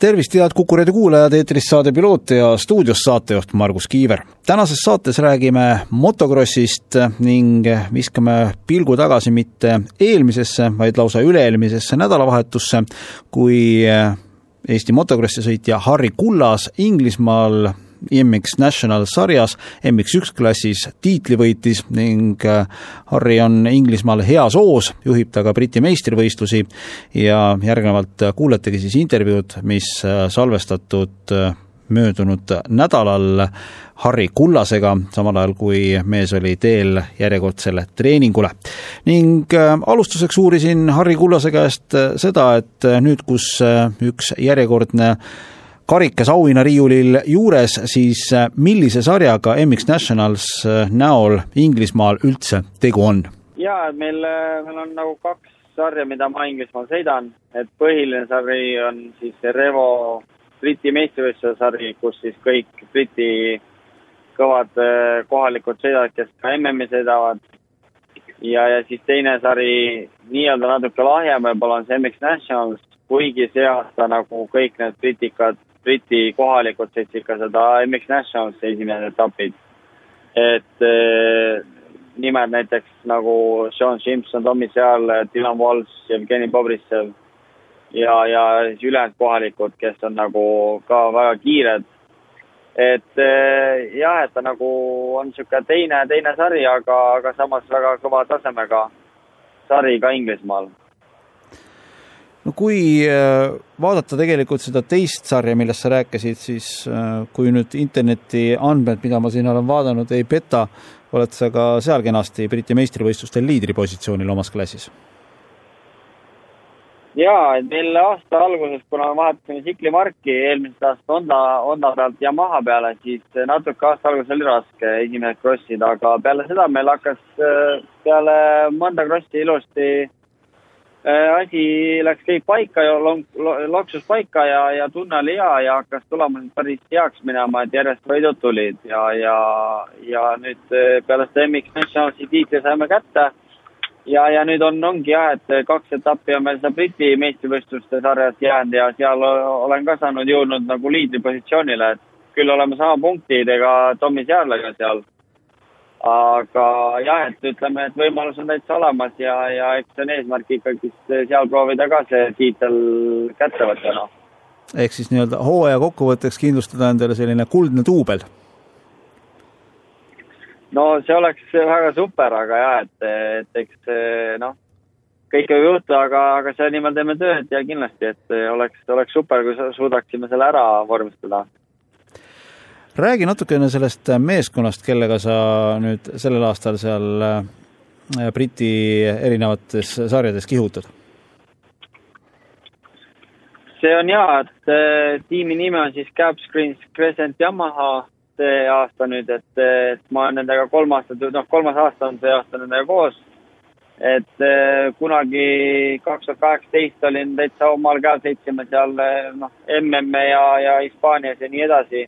tervist, head Kuku raadio kuulajad, eetris saade Piloot ja stuudios saatejuht Margus Kiiver. tänases saates räägime motokrossist ning viskame pilgu tagasi mitte eelmisesse, vaid lausa üle-eelmisesse nädalavahetusse, kui Eesti motokrossi sõitja Harri Kullas Inglismaal IMX National sarjas MX1 klassis tiitli võitis ning äh, Harri on Inglismaal heas hoos, juhib ta ka Briti meistrivõistlusi ja järgnevalt kuuletegi siis intervjuud, mis äh, salvestatud äh, möödunud nädalal Harri Kullasega, samal ajal kui mees oli teel järjekordsele treeningule. ning alustuseks uurisin Harri Kullase käest seda, et nüüd, kus üks järjekordne karikas auhinnariiulil juures, siis äh, millise sarjaga MX Nationals äh, näol Inglismaal üldse tegu on? jaa, et meil, äh, meil on nagu kaks sarja, mida ma Inglismaal sõidan, et põhiline sari on siis Revo Briti meistrivõistluse sari, kus siis kõik Briti kõvad kohalikud sõidavad, kes ka MM-i sõidavad. ja, ja siis teine sari, nii-öelda natuke lahjem võib-olla on see MX Nationals, kuigi see aasta nagu kõik need britikad Briti kohalikud sõitsid ka seda MX Nationalsi esimesed etapid. et eh, nimed näiteks nagu Sean Simpson, Tommy Seal, Dylan Walsh, Jevgeni Bobrissev ja, ja siis ülejäänud kohalikud, kes on nagu ka väga kiired. et eh, jah, et ta nagu on niisugune teine, teine sari, aga, aga samas väga kõva tasemega sari ka Inglismaal no kui äh, vaadata tegelikult seda teist sarja, millest sa rääkisid, siis äh, kui nüüd interneti andmed, mida ma siin olen vaadanud, ei peta, oled sa ka seal kenasti Briti meistrivõistlustel liidripositsioonil omas klassis? jaa, et meil aasta alguses, kuna me vahetasime tsiklimarki eelmisest aastast Honda, Honda pealt Yamaha peale, siis natuke aasta alguses oli raske esimesed krossid, aga peale seda meil hakkas äh, peale mõnda krossi ilusti Äh, asi läks kõik paika ja loksus paika ja, ja tunne oli hea ja hakkas tulema päris heaks minema, et järjest võidud tulid ja, ja, ja nüüd äh, peale seda MX Nationalsi tiitli saime kätte. ja, ja nüüd on, ongi jah, et kaks etappi on meil seda Briti meistrivõistluste sarjas jäänud ja seal olen ka saanud jõudnud nagu liidripositsioonile, et küll oleme sama punktidega Tommy Seadlega seal aga jah, et ütleme, et võimalus on täitsa olemas ja, ja eks on eesmärk ikkagist seal proovida ka see tiitel kätte võtta, noh. ehk siis nii-öelda hooaja kokkuvõtteks kindlustada endale selline kuldne duubel? no see oleks väga super, aga jah, et, et eks noh, kõike võib juhtuda, aga, aga selle nimel teeme tööd ja kindlasti, et oleks, oleks super, kui suudaksime selle ära vormistada räägi natukene sellest meeskonnast, kellega sa nüüd sellel aastal seal äh, Briti erinevates sarjades kihutad? see on hea, et äh, tiimi nimi on siis Capscreens Crescent Yamaha see aasta nüüd, et, et ma olen nendega kolm aastat, noh, kolmas aasta on see aasta nendega koos. et äh, kunagi kaks tuhat kaheksateist olin täitsa omal käel, sõitsime seal noh, MM-e ja, ja Hispaanias ja nii edasi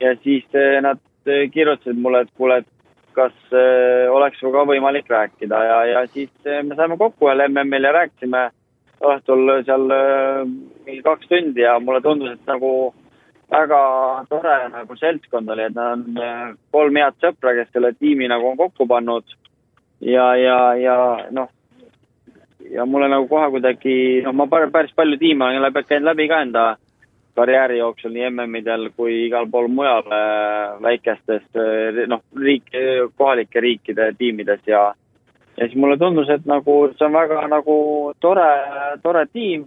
ja siis eh, nad eh, kirjutasid mulle, et kuule, et kas äh, oleks sinuga võimalik rääkida ja, ja siis me saime kokku ühel MM-il ja rääkisime õhtul seal mingi kaks tundi ja mulle tundus, et nagu väga tore nagu seltskond oli, et nad on kolm head sõpra, kes selle tiimi nagu on kokku pannud. ja, ja, ja noh, ja mulle nagu kohe kuidagi, noh, ma päris palju tiime olen läbi, käinud läbi ka enda karjääri jooksul nii MM-idel kui igal pool mujal äh, väikestes äh, noh, riik, kohalike riikide tiimides ja ja siis mulle tundus, et nagu see on väga nagu tore, tore tiim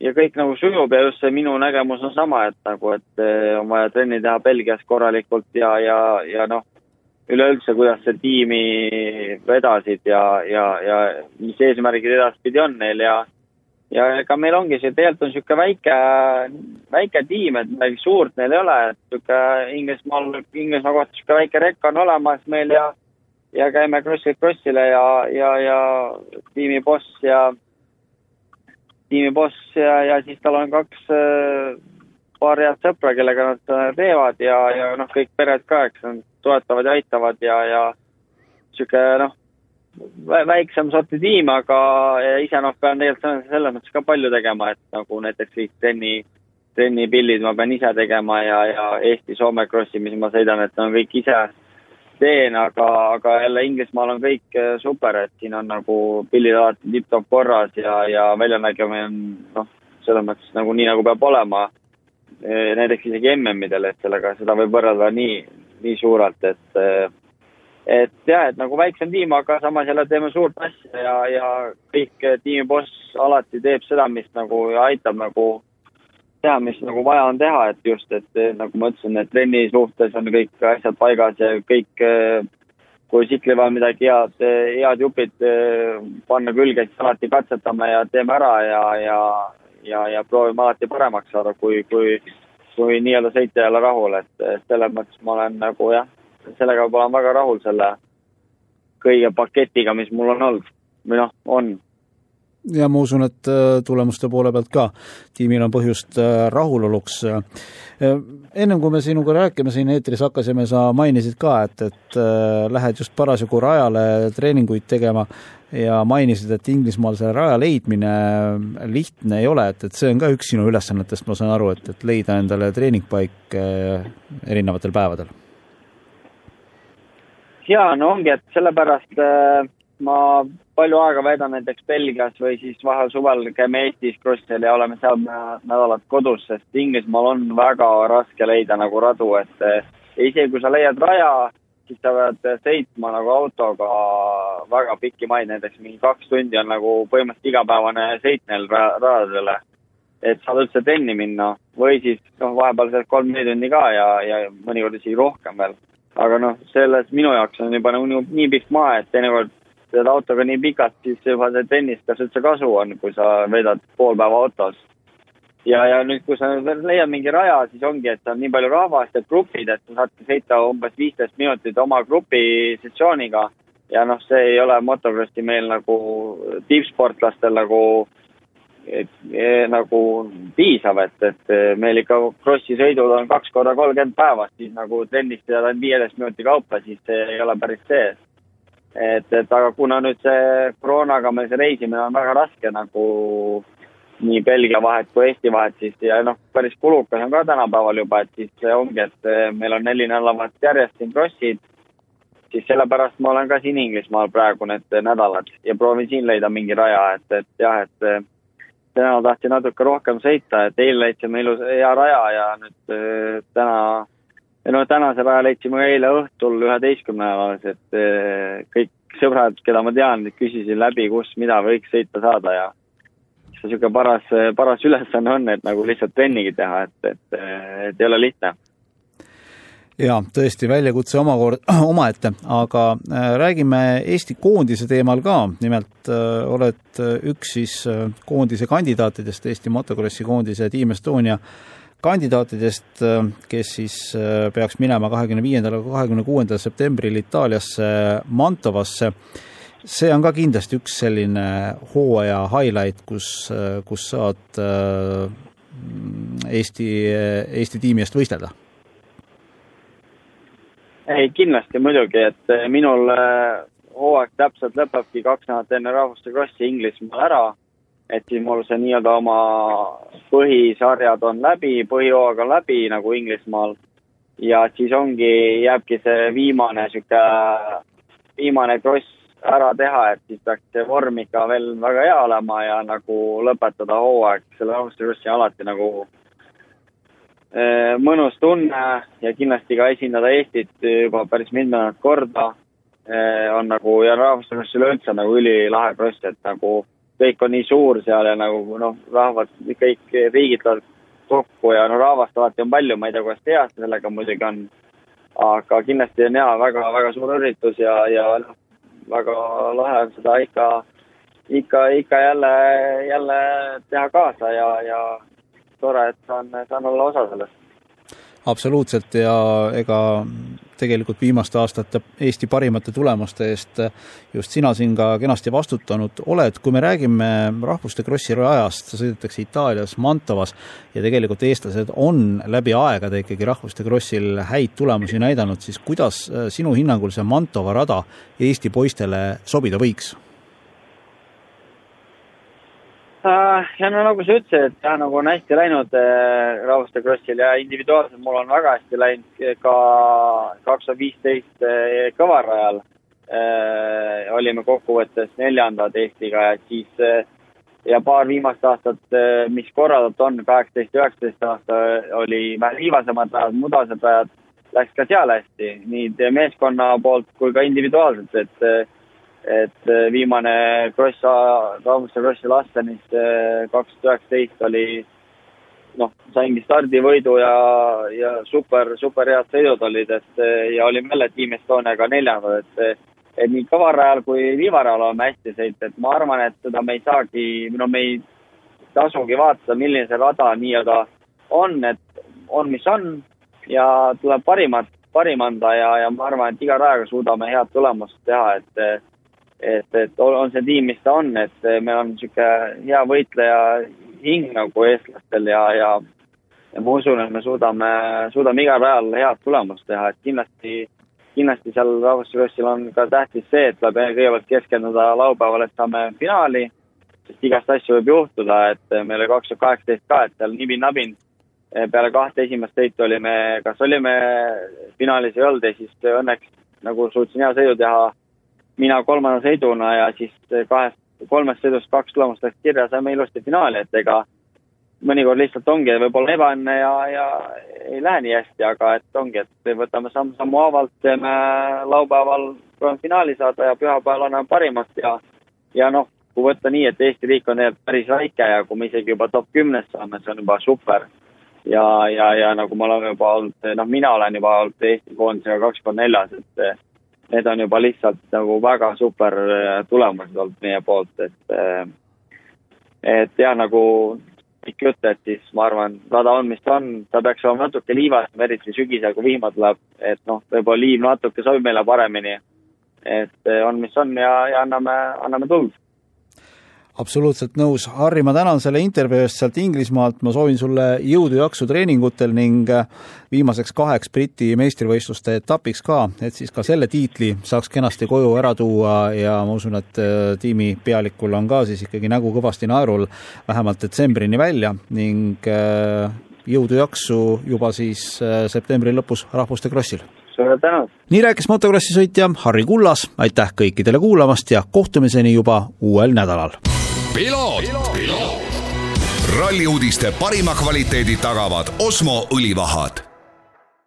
ja kõik nagu sujub ja just see minu nägemus on sama, et nagu, et äh, on vaja trenni teha Belgias korralikult ja, ja, ja noh, üleüldse, kuidas see tiimi vedasid ja, ja, ja mis eesmärgid edaspidi on neil ja ja ega meil ongi see, tegelikult on niisugune väike, väike tiim, et midagi suurt neil ei ole, et niisugune Inglismaal, Inglismaa kohta niisugune väike rekk on olemas meil ja ja käime krossilt krossile ja, ja, ja tiimi boss ja tiimiboss ja, ja siis tal on kaks äh, paar head sõpra, kellega nad äh, teevad ja, ja noh, kõik pered ka, eks nad toetavad ja aitavad ja, ja niisugune noh, väiksem sorti tiim, aga ise noh, pean tegelikult selles mõttes ka palju tegema, et nagu näiteks kõik trenni, trennipildid ma pean ise tegema ja, ja Eesti-Soome krossi, mis ma sõidan, et on kõik ise teen, aga, aga jälle Inglismaal on kõik äh, super, et siin on nagu pildid alati tipp-topp korras ja, ja väljanägemine on noh, selles mõttes nagu nii, nagu peab olema. Eh, näiteks isegi MM-idel, et sellega, seda võib võrrelda nii, nii suurelt, et eh, et jah, et nagu väiksem tiim, aga samas jälle teeme suurt asja ja, ja kõik tiimi boss alati teeb seda, mis nagu aitab nagu teha, mis nagu vaja on teha, et just, et nagu ma ütlesin, et trenni suhtes on kõik asjad paigas ja kõik, kui tsikli peal midagi head, head jupid panna külge, siis alati katsetame ja teeme ära ja, ja ja, ja proovime alati paremaks saada, kui, kui, kui nii-öelda sõitja ei ole rahul, et selles mõttes ma olen nagu jah, sellega ma olen väga rahul selle kõige paketiga, mis mul on olnud või noh, on ja ma usun, et äh, tulemuste poole pealt ka tiimil on põhjust äh, rahuloluks. Äh, ennem kui me sinuga rääkima siin eetris hakkasime, sa mainisid ka, et, et lähed just parasjagu rajale treeninguid tegema ja mainisid, et Inglismaal selle raja leidmine lihtne ei ole, et, et see on ka üks sinu ülesannetest, ma saan aru, et, et leida endale treeningpaik erinevatel päevadel. Jaa, no ongi, et sellepärast äh ma palju aega veedan näiteks Belgias või siis vahel suvel käime Eestis krossil ja oleme seal nädalat kodus, sest Inglismaal on väga raske leida nagu radu, et eh, isegi kui sa leiad raja, siis sa pead sõitma nagu autoga väga pikki maid, näiteks mingi kaks tundi on nagu põhimõtteliselt igapäevane sõit neil radadele. et saad üldse trenni minna või siis noh, vahepeal sealt kolm-neli tundi ka ja, ja mõnikord isegi rohkem veel. Aga noh, selles minu jaoks on juba nagu nii, nii pikk maa, et teinekord sõidad autoga nii pikalt, siis juba see trennis, kas üldse kasu on, kui sa veedad pool päeva autos. ja, ja nüüd, kui sa leiad mingi raja, siis ongi, et on nii palju rahvast ja grupid, et sa saad sõita umbes viisteist minutit oma grupi sessiooniga. ja noh, see ei ole motokrossi meil nagu tippsportlastel nagu et, e, nagu piisav, et, et meil ikka krossi sõidud on kaks korda kolmkümmend päevas, siis nagu trennis tead ainult viieteist minuti kaupa, siis ei ole päris see. Et, et aga kuna nüüd see koroonaga meil see reisimine on väga raske nagu nii Belgia vahet kui Eesti vahet, siis ja noh, päris kulukas on ka tänapäeval juba, et siis see ongi, et meil on neli nädalat järjest siin krossid, siis sellepärast ma olen ka siin Inglismaal praegu need nädalad ja proovin siin leida mingi raja, et, et jah, et täna tahtsin natuke rohkem sõita, et eile leidsime ilus, hea raja ja nüüd eh, täna no tänase raja leidsime eile õhtul üheteistkümne ajal, et eh, kõik sõbrad, keda ma tean, küsisin läbi, kus, mida võiks sõita saada ja see niisugune paras, paras ülesanne on, et nagu lihtsalt trennigi teha, et, et, et ei ole lihtne jaa, tõesti, väljakutse omakord, omaette, aga äh, räägime Eesti koondise teemal ka, nimelt äh, oled üks siis äh, koondise kandidaatidest, Eesti motokrossi koondise Team Estonia kandidaatidest, kes siis äh, peaks minema kahekümne viiendal kahekümne kuuendal septembril Itaaliasse Mantovasse. see on ka kindlasti üks selline hooaja highlight, kus, äh, kus saad äh, Eesti, Eesti tiimi eest võistelda. Ei, kindlasti muidugi, et minul hooaeg täpselt lõpebki kaks nädalat enne rahvuste krossi Inglismaal ära et siis mul see nii-öelda oma põhisarjad on läbi, põhihooaeg on läbi nagu Inglismaal. ja siis ongi, jääbki see viimane sihuke, viimane kross ära teha, et siis peaks see vorm ikka veel väga hea olema ja nagu lõpetada hooaeg selle rahvustekrossi alati nagu eh, mõnus tunne ja kindlasti ka esindada Eestit juba päris mitmendat korda eh, on nagu ja rahvustekrossi üleüldse nagu ülilahe kross, et nagu kõik on nii suur seal ja nagu noh, rahvad, kõik riigid tulevad kokku ja no rahvast alati on palju, ma ei tea, kuidas see sellega muidugi on. aga kindlasti on hea väga,, väga-väga suur üritus ja, ja noh, väga lahe on seda ikka, ikka, ikka jälle, jälle teha kaasa ja, ja tore, et saan, saan olla osa sellest absoluutselt ja ega tegelikult viimaste aastate Eesti parimate tulemuste eest just sina siin ka kenasti vastutanud oled. kui me räägime rahvuste krossi rajast, sõidetakse Itaalias Mantovas ja tegelikult eestlased on läbi aegade ikkagi rahvuste krossil häid tulemusi näidanud, siis kuidas sinu hinnangul see Mantova rada Eesti poistele sobida võiks? Äh, ja no nagu sa ütlesid, et jah, nagu on hästi läinud äh, Rahvuste Krossil ja individuaalselt mul on väga hästi läinud ka kaks tuhat viisteist äh, kõvarajal. Äh, olime kokkuvõttes neljandad Eestiga ja siis äh, ja paar viimast aastat, mis korraldatud on, kaheksateist, üheksateist aasta oli vähe liivasemad rajad, mudased rajad, läks ka seal hästi, nii meeskonna poolt kui ka individuaalselt, et et äh, viimane kross, Raamuste krossi Lastenis äh, kaks tuhat üheksateist oli noh, saingi stardivõidu ja, ja super, super head sõidud olid, et äh, ja olime jälle Team Estoniaga neljandad, et et nii kõvarajal kui viivarajal oleme hästi sõitnud, et ma arvan, et seda me ei saagi, no me ei tasugi vaadata, milline see rada nii-öelda on, et on, mis on ja tuleb parimat, parim anda ja, ja ma arvan, et iga rajaga suudame head tulemust teha, et et, et on see tiim, mis ta on, et meil on niisugune hea võitleja hing nagu eestlastel ja, ja ja ma usun, et me suudame, suudame igal ajal head tulemust teha, et kindlasti, kindlasti seal rahvuskrossil on ka tähtis see, et tuleb kõigepealt keskenduda laupäeval, et saame finaali, sest igast asju võib juhtuda, et meil oli kaks tuhat kaheksateist ka, et seal nibin-nabin peale kahte esimest sõitu olime, kas olime finaalis ei olnud ja siis õnneks nagu suutsin hea sõidu teha mina kolmanda sõiduna ja siis kahest, kolmest sõidust kaks tulemust läks kirja, saime ilusti finaali, et ega mõnikord lihtsalt ongi võib-olla ebaõnne ja, ja ei lähe nii hästi, aga et ongi, et võtame samm-sammu haavalt, teeme laupäeval proovime finaali saada ja pühapäeval anname parimat ja ja noh, kui võtta nii, et Eesti riik on tegelikult päris väike ja kui me isegi juba top kümnes saame, see on juba super. ja, ja, ja nagu me oleme juba olnud, noh, mina olen juba olnud Eesti koondisega kakskümmend neljas, et need on juba lihtsalt nagu väga super äh, tulemused olnud meie poolt, et äh, et jah, nagu pikk jutt, et siis ma arvan, rada on, mis ta on, ta peaks olema natuke liivasem, eriti sügisel, kui vihma tuleb, et noh, võib-olla liiv natuke sobib meile paremini. et äh, on, mis on ja, ja anname, anname tuld absoluutselt nõus. Harri, ma tänan selle intervjuu eest sealt Inglismaalt, ma soovin sulle jõudu-jaksu treeningutel ning äh, viimaseks kaheks Briti meistrivõistluste etapiks ka, et siis ka selle tiitli saaks kenasti koju ära tuua ja ma usun, et äh, tiimi pealikul on ka siis ikkagi nägu kõvasti naerul vähemalt detsembrini välja ning äh, jõudu-jaksu juba siis septembri lõpus Rahvuste Krossil suured tänud! nii rääkis motokrossi sõitja Harri Kullas, aitäh kõikidele kuulamast ja kohtumiseni juba uuel nädalal! Ralli uudiste parima kvaliteedi tagavad Osmo õlivahad